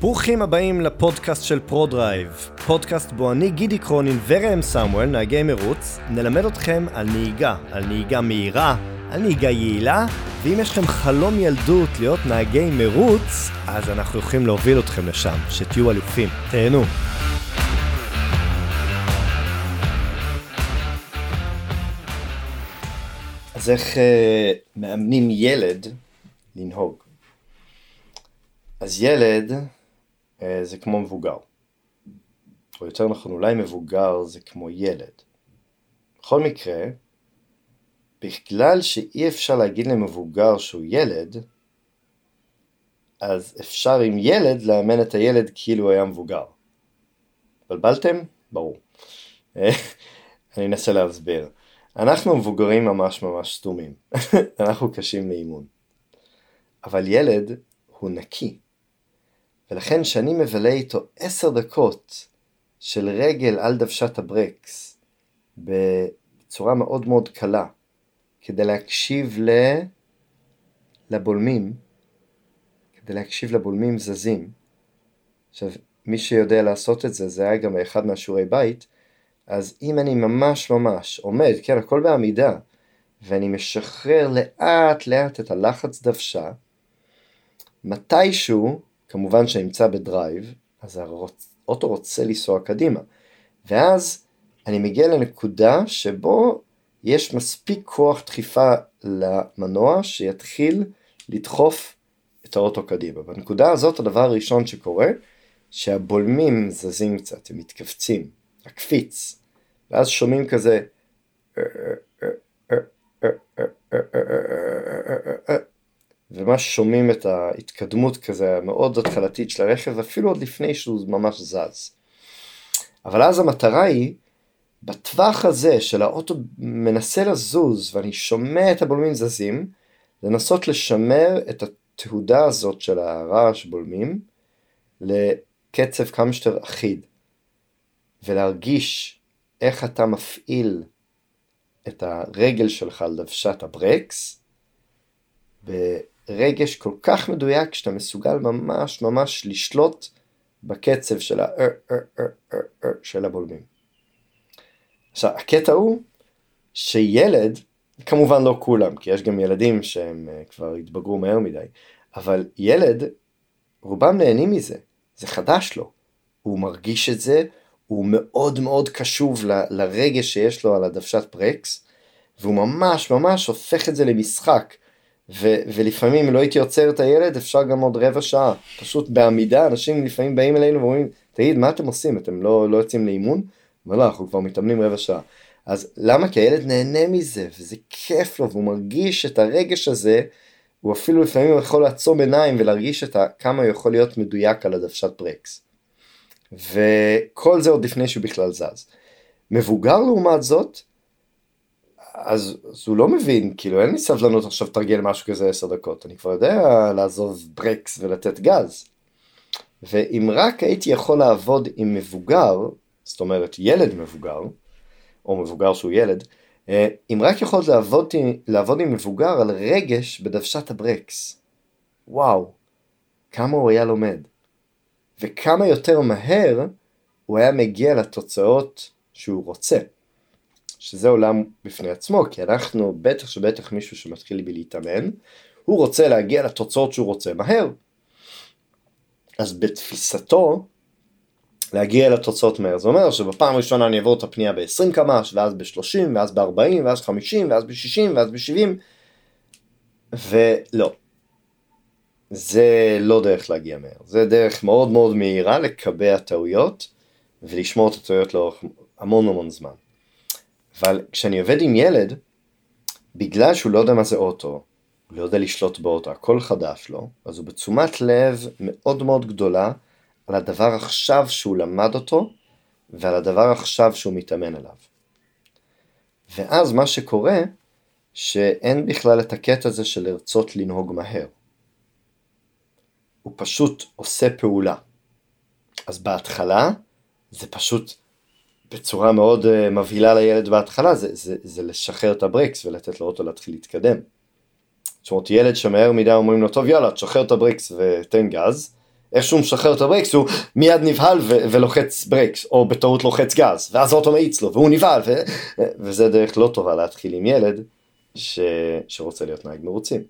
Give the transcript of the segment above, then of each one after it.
ברוכים הבאים לפודקאסט של פרודרייב, פודקאסט בו אני גידי קרונין וראם סמואל, נהגי מרוץ, נלמד אתכם על נהיגה, על נהיגה מהירה, על נהיגה יעילה, ואם יש לכם חלום ילדות להיות נהגי מרוץ, אז אנחנו יכולים להוביל אתכם לשם, שתהיו אלופים. תהנו. אז איך אה, מאמנים ילד לנהוג? אז ילד זה כמו מבוגר. או יותר נכון, אולי מבוגר זה כמו ילד. בכל מקרה, בגלל שאי אפשר להגיד למבוגר שהוא ילד, אז אפשר עם ילד לאמן את הילד כאילו הוא היה מבוגר. בלבלתם? ברור. אני אנסה להסביר. אנחנו מבוגרים ממש ממש סתומים, אנחנו קשים לאימון. אבל ילד הוא נקי, ולכן כשאני מבלה איתו עשר דקות של רגל על דוושת הברקס בצורה מאוד מאוד קלה, כדי להקשיב ל... לבולמים, כדי להקשיב לבולמים זזים. עכשיו, מי שיודע לעשות את זה, זה היה גם אחד מהשיעורי בית, אז אם אני ממש ממש עומד, כן, הכל בעמידה, ואני משחרר לאט לאט את הלחץ דוושה, מתישהו, כמובן שנמצא בדרייב, אז האוטו רוצה לנסוע קדימה, ואז אני מגיע לנקודה שבו יש מספיק כוח דחיפה למנוע שיתחיל לדחוף את האוטו קדימה. בנקודה הזאת הדבר הראשון שקורה, שהבולמים זזים קצת, הם מתכווצים, הקפיץ, ואז שומעים כזה וממש שומעים את ההתקדמות כזה המאוד התחלתית של הרכב אפילו עוד לפני שהוא ממש זז. אבל אז המטרה היא בטווח הזה של האוטו מנסה לזוז ואני שומע את הבולמים זזים, לנסות לשמר את התהודה הזאת של הרעש בולמים לקצב כמה שיותר אחיד ולהרגיש איך אתה מפעיל את הרגל שלך על דוושת הברקס ברגש כל כך מדויק שאתה מסוגל ממש ממש לשלוט בקצב של, ה- של הבולמים. עכשיו, הקטע הוא שילד, כמובן לא כולם, כי יש גם ילדים שהם כבר התבגרו מהר מדי, אבל ילד, רובם נהנים מזה, זה חדש לו, הוא מרגיש את זה, הוא מאוד מאוד קשוב ל, לרגש שיש לו על הדוושת ברקס, והוא ממש ממש הופך את זה למשחק. ו- ולפעמים לא הייתי עוצר את הילד אפשר גם עוד רבע שעה פשוט בעמידה אנשים לפעמים באים אלינו ואומרים תגיד מה אתם עושים אתם לא, לא יוצאים לאימון אומר לא, אנחנו כבר מתאמנים רבע שעה. אז למה? כי הילד נהנה מזה, וזה כיף לו, והוא מרגיש את הרגש הזה, הוא אפילו לפעמים יכול לעצום עיניים ולהרגיש את ה, כמה הוא יכול להיות מדויק על הדוושת ברקס. וכל זה עוד לפני שהוא בכלל זז. מבוגר לעומת זאת, אז, אז הוא לא מבין, כאילו אין לי סבלנות עכשיו תרגל משהו כזה עשר דקות, אני כבר יודע לעזוב ברקס ולתת גז. ואם רק הייתי יכול לעבוד עם מבוגר, זאת אומרת ילד מבוגר, או מבוגר שהוא ילד, אה, אם רק יכולת לעבוד, לעבוד עם מבוגר על רגש בדוושת הברקס. וואו, כמה הוא היה לומד. וכמה יותר מהר הוא היה מגיע לתוצאות שהוא רוצה. שזה עולם בפני עצמו, כי אנחנו, בטח שבטח מישהו שמתחיל בלהתאמן, הוא רוצה להגיע לתוצאות שהוא רוצה מהר. אז בתפיסתו, להגיע לתוצאות מהר. זה אומר שבפעם הראשונה אני אעבור את הפנייה ב-20 קמ"ש, ואז ב-30, ואז ב-40, ואז 50, ואז ב-60, ואז ב-70, ולא. זה לא דרך להגיע מהר. זה דרך מאוד מאוד מהירה לקבע טעויות ולשמור את הטעויות לאורך המון המון זמן. אבל כשאני עובד עם ילד, בגלל שהוא לא יודע מה זה אוטו, הוא לא יודע לשלוט באוטו, הכל חדש לו, אז הוא בתשומת לב מאוד מאוד גדולה על הדבר עכשיו שהוא למד אותו ועל הדבר עכשיו שהוא מתאמן עליו. ואז מה שקורה, שאין בכלל את הקטע הזה של לרצות לנהוג מהר. הוא פשוט עושה פעולה. אז בהתחלה זה פשוט בצורה מאוד uh, מבהילה לילד בהתחלה, זה, זה, זה לשחרר את הברקס ולתת לאוטו להתחיל להתקדם. זאת אומרת ילד שמהר מדי אומרים לו טוב יאללה תשחרר את הברקס ותן גז, איך שהוא משחרר את הברקס הוא מיד נבהל ו- ולוחץ ברקס, או בטעות לוחץ גז, ואז האוטו מאיץ לו, והוא נבהל, ו- וזה דרך לא טובה להתחיל עם ילד ש- שרוצה להיות נהג מרוצים.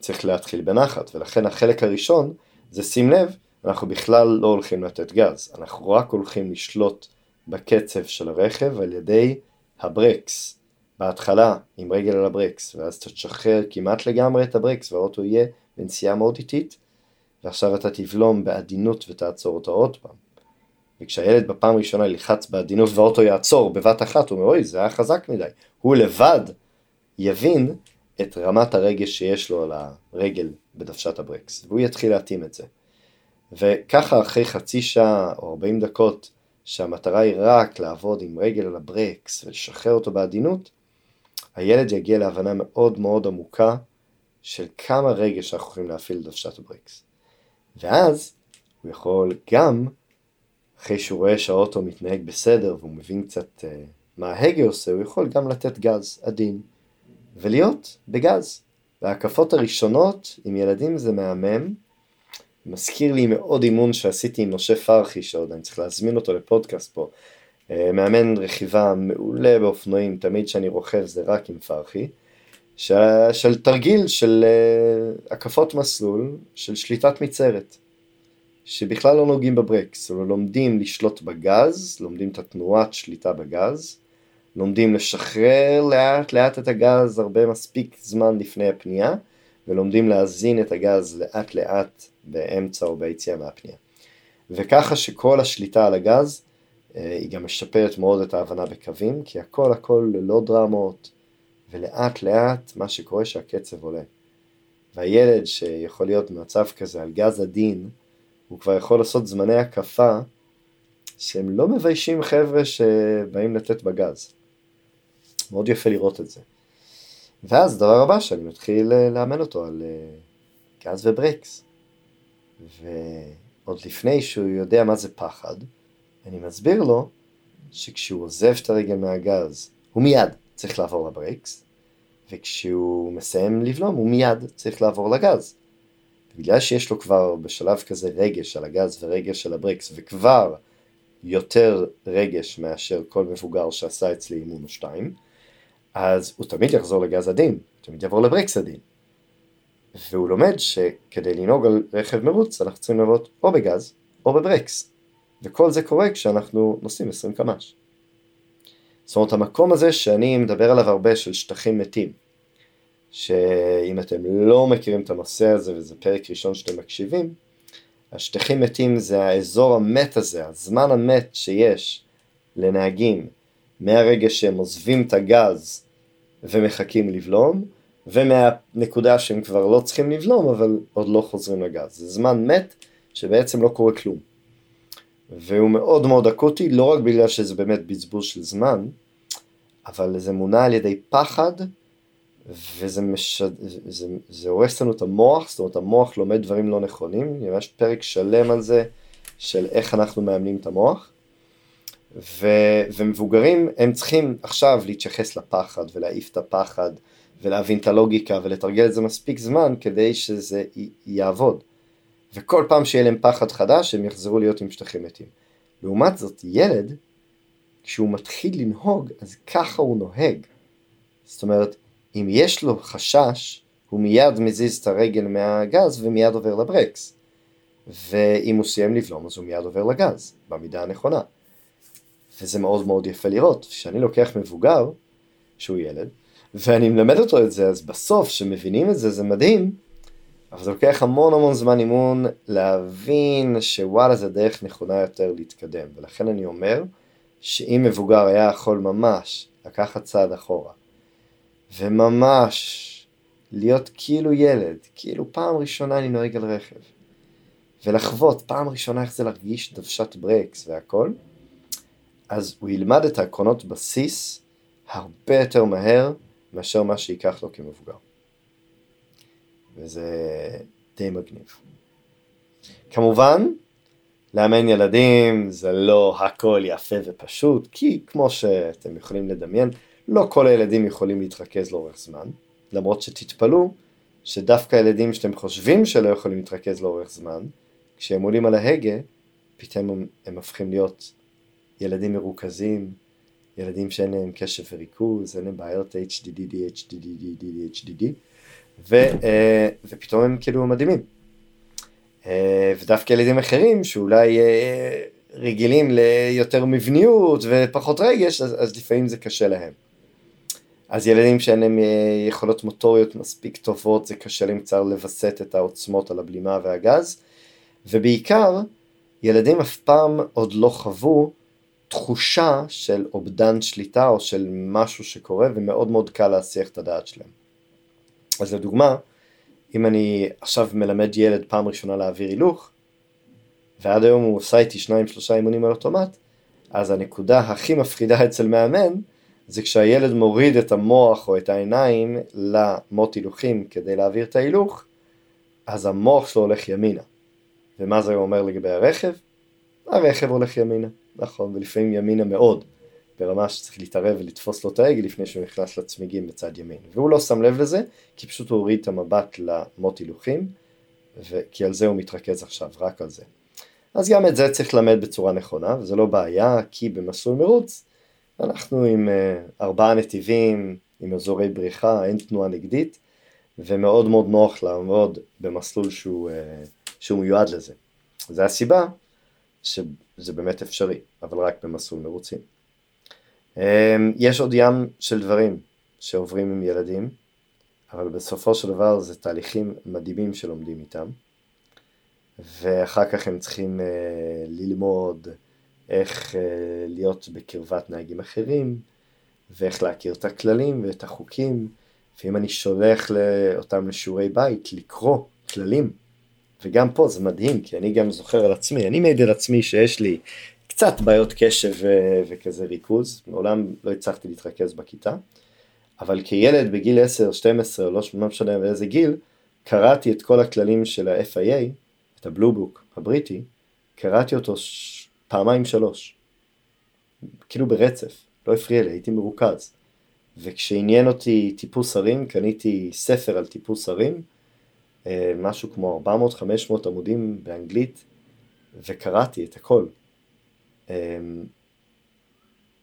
צריך להתחיל בנחת, ולכן החלק הראשון זה שים לב, אנחנו בכלל לא הולכים לתת גז, אנחנו רק הולכים לשלוט בקצב של הרכב על ידי הברקס. בהתחלה עם רגל על הברקס, ואז אתה תשחרר כמעט לגמרי את הברקס והאוטו יהיה בנסיעה מאוד איטית, ועכשיו אתה תבלום בעדינות ותעצור אותו עוד פעם. וכשהילד בפעם הראשונה ילחץ בעדינות והאוטו יעצור בבת אחת, הוא אומר אוי זה היה חזק מדי, הוא לבד יבין את רמת הרגש שיש לו על הרגל בדוושת הברקס, והוא יתחיל להתאים את זה. וככה אחרי חצי שעה או 40 דקות שהמטרה היא רק לעבוד עם רגל על הברקס ולשחרר אותו בעדינות, הילד יגיע להבנה מאוד מאוד עמוקה של כמה רגש אנחנו יכולים להפעיל לדוושת הברקס. ואז הוא יכול גם, אחרי שהוא רואה שהאוטו מתנהג בסדר והוא מבין קצת uh, מה ההגה עושה, הוא יכול גם לתת גז עדין ולהיות בגז. וההקפות הראשונות עם ילדים זה מהמם, מזכיר לי מאוד אימון שעשיתי עם משה פרחי, שעוד אני צריך להזמין אותו לפודקאסט פה. אה, מאמן רכיבה מעולה באופנועים, תמיד כשאני רוכב זה רק עם פרחי. של, של תרגיל של uh, הקפות מסלול, של שליטת מצערת. שבכלל לא נוגעים בברקס, אלא לומדים לשלוט בגז, לומדים את התנועת שליטה בגז, לומדים לשחרר לאט לאט את הגז הרבה מספיק זמן לפני הפנייה, ולומדים להזין את הגז לאט לאט באמצע או ביציאה מהפנייה. וככה שכל השליטה על הגז אה, היא גם משפרת מאוד את ההבנה בקווים, כי הכל הכל ללא דרמות, ולאט לאט מה שקורה שהקצב עולה. והילד שיכול להיות במצב כזה על גז עדין, הוא כבר יכול לעשות זמני הקפה שהם לא מביישים חבר'ה שבאים לתת בגז. מאוד יפה לראות את זה. ואז הדבר הבא שאני מתחיל אה, לאמן אותו על אה, גז וברקס. ועוד לפני שהוא יודע מה זה פחד, אני מסביר לו שכשהוא עוזב את הרגל מהגז, הוא מיד צריך לעבור לברקס, וכשהוא מסיים לבלום הוא מיד צריך לעבור לגז. בגלל שיש לו כבר בשלב כזה רגש על הגז ורגש על הברקס, וכבר יותר רגש מאשר כל מבוגר שעשה אצלי אימון או שתיים, אז הוא תמיד יחזור לגז עדין, תמיד יעבור לברקס עדין. והוא לומד שכדי לנהוג על רכב מרוץ אנחנו צריכים לעבוד או בגז או בברקס. וכל זה קורה כשאנחנו נוסעים 20 קמ"ש. זאת אומרת המקום הזה שאני מדבר עליו הרבה של שטחים מתים, שאם אתם לא מכירים את הנושא הזה וזה פרק ראשון שאתם מקשיבים, השטחים מתים זה האזור המת הזה, הזמן המת שיש לנהגים מהרגע שהם עוזבים את הגז ומחכים לבלום, ומהנקודה שהם כבר לא צריכים לבלום אבל עוד לא חוזרים לגז. זה זמן מת שבעצם לא קורה כלום. והוא מאוד מאוד אקוטי, לא רק בגלל שזה באמת בזבוז של זמן, אבל זה מונע על ידי פחד, וזה מש... זה, זה הורס לנו את המוח, זאת אומרת המוח לומד דברים לא נכונים, יש פרק שלם על זה, של איך אנחנו מאמנים את המוח. ו... ומבוגרים הם צריכים עכשיו להתייחס לפחד ולהעיף את הפחד ולהבין את הלוגיקה ולתרגל את זה מספיק זמן כדי שזה י... יעבוד. וכל פעם שיהיה להם פחד חדש הם יחזרו להיות עם שטחים מתים. לעומת זאת ילד, כשהוא מתחיל לנהוג אז ככה הוא נוהג. זאת אומרת, אם יש לו חשש, הוא מיד מזיז את הרגל מהגז ומיד עובר לברקס. ואם הוא סיים לבלום אז הוא מיד עובר לגז, במידה הנכונה. וזה מאוד מאוד יפה לראות. כשאני לוקח מבוגר, שהוא ילד, ואני מלמד אותו את זה, אז בסוף, כשמבינים את זה, זה מדהים, אבל זה לוקח המון המון זמן אימון להבין שוואלה זה דרך נכונה יותר להתקדם. ולכן אני אומר, שאם מבוגר היה יכול ממש לקחת צעד אחורה, וממש להיות כאילו ילד, כאילו פעם ראשונה אני נוהג על רכב, ולחוות פעם ראשונה איך זה להרגיש דוושת ברקס והכל, אז הוא ילמד את העקרונות בסיס הרבה יותר מהר מאשר מה שייקח לו כמבוגר. וזה די מגניב. כמובן, לאמן ילדים זה לא הכל יפה ופשוט, כי כמו שאתם יכולים לדמיין, לא כל הילדים יכולים להתרכז לאורך זמן, למרות שתתפלאו שדווקא הילדים שאתם חושבים שלא יכולים להתרכז לאורך זמן, כשהם עולים על ההגה, פתאום הם, הם הופכים להיות ילדים מרוכזים, ילדים שאין להם קשב וריכוז, אין להם בעיות HDD, HDD, HDD, ו, אה, ופתאום הם כאילו מדהימים. אה, ודווקא ילדים אחרים שאולי אה, רגילים ליותר מבניות ופחות רגש, אז, אז לפעמים זה קשה להם. אז ילדים שאין להם יכולות מוטוריות מספיק טובות, זה קשה להם קצת לווסת את העוצמות על הבלימה והגז, ובעיקר, ילדים אף פעם עוד לא חוו תחושה של אובדן שליטה או של משהו שקורה ומאוד מאוד קל להסיח את הדעת שלהם. אז לדוגמה, אם אני עכשיו מלמד ילד פעם ראשונה להעביר הילוך, ועד היום הוא עושה איתי שניים שלושה אימונים על אוטומט, אז הנקודה הכי מפחידה אצל מאמן זה כשהילד מוריד את המוח או את העיניים למוט הילוכים כדי להעביר את ההילוך, אז המוח שלו הולך ימינה. ומה זה אומר לגבי הרכב? הרכב הולך ימינה, נכון, ולפעמים ימינה מאוד, ברמה שצריך להתערב ולתפוס לו את ההגה לפני שהוא נכנס לצמיגים בצד ימין. והוא לא שם לב לזה, כי פשוט הוא הוריד את המבט למוט הילוכים, כי על זה הוא מתרכז עכשיו, רק על זה. אז גם את זה צריך ללמד בצורה נכונה, וזה לא בעיה, כי במסלול מרוץ אנחנו עם uh, ארבעה נתיבים, עם אזורי בריחה, אין תנועה נגדית, ומאוד מאוד נוח לעמוד במסלול שהוא, uh, שהוא מיועד לזה. זו הסיבה שזה באמת אפשרי, אבל רק במסלול מרוצים. Um, יש עוד ים של דברים שעוברים עם ילדים, אבל בסופו של דבר זה תהליכים מדהימים שלומדים איתם. ואחר כך הם צריכים uh, ללמוד איך uh, להיות בקרבת נהגים אחרים, ואיך להכיר את הכללים ואת החוקים, ואם אני שולח אותם לשיעורי בית, לקרוא כללים. וגם פה זה מדהים, כי אני גם זוכר על עצמי, אני מעיד על עצמי שיש לי קצת בעיות קשב ו- וכזה ריכוז, מעולם לא הצלחתי להתרכז בכיתה, אבל כילד בגיל 10, 12, לא משנה באיזה גיל, קראתי את כל הכללים של ה-FIA, את הבלובוק הבריטי, קראתי אותו ש... פעמיים שלוש. כאילו ברצף, לא הפריע לי, הייתי מרוכז. וכשעניין אותי טיפוס הרים, קניתי ספר על טיפוס הרים, אה, משהו כמו 400-500 עמודים באנגלית, וקראתי את הכל. אה,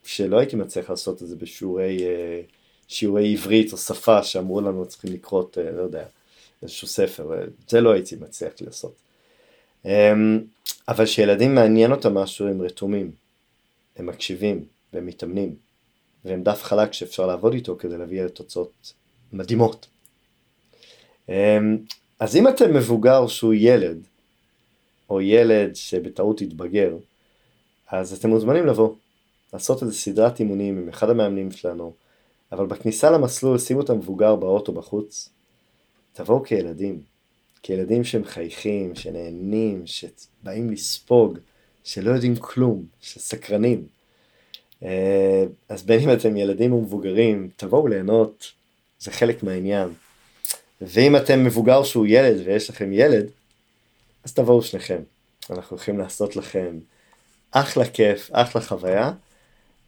שלא הייתי מצליח לעשות את זה בשיעורי אה, שיעורי עברית או שפה שאמרו לנו צריכים לקרות, לא יודע, איזשהו ספר, זה לא הייתי מצליח לעשות. אבל כשילדים מעניין אותם משהו הם רתומים, הם מקשיבים והם מתאמנים, והם דף חלק שאפשר לעבוד איתו כדי להביא לתוצאות מדהימות. אז אם אתם מבוגר שהוא ילד, או ילד שבטעות התבגר, אז אתם מוזמנים לבוא, לעשות איזה סדרת אימונים עם אחד המאמנים שלנו, אבל בכניסה למסלול שימו את המבוגר באוטו בחוץ, תבואו כילדים, כילדים שמחייכים, שנהנים, שבאים לספוג, שלא יודעים כלום, שסקרנים. אה, אז בין אם אתם ילדים או מבוגרים, תבואו ליהנות, זה חלק מהעניין. ואם אתם מבוגר שהוא ילד ויש לכם ילד, אז תבואו שניכם. אנחנו הולכים לעשות לכם אחלה כיף, אחלה חוויה,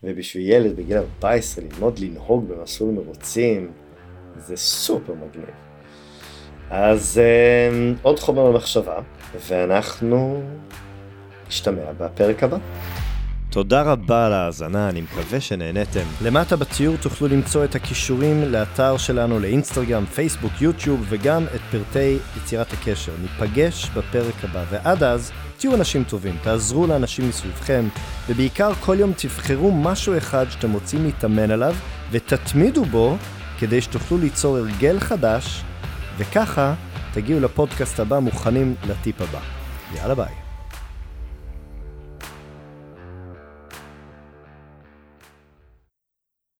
ובשביל ילד בגיל 14 ללמוד לנהוג במסלול מרוצים, זה סופר מגניב. אז אה, עוד חומר למחשבה, ואנחנו נשתמע בפרק הבא. תודה רבה על ההאזנה, אני מקווה שנהניתם. למטה בציור תוכלו למצוא את הכישורים לאתר שלנו לאינסטגרם, פייסבוק, יוטיוב וגם את פרטי יצירת הקשר. ניפגש בפרק הבא, ועד אז תהיו אנשים טובים, תעזרו לאנשים מסביבכם, ובעיקר כל יום תבחרו משהו אחד שאתם רוצים להתאמן עליו, ותתמידו בו כדי שתוכלו ליצור הרגל חדש וככה תגיעו לפודקאסט הבא מוכנים לטיפ הבא. יאללה ביי.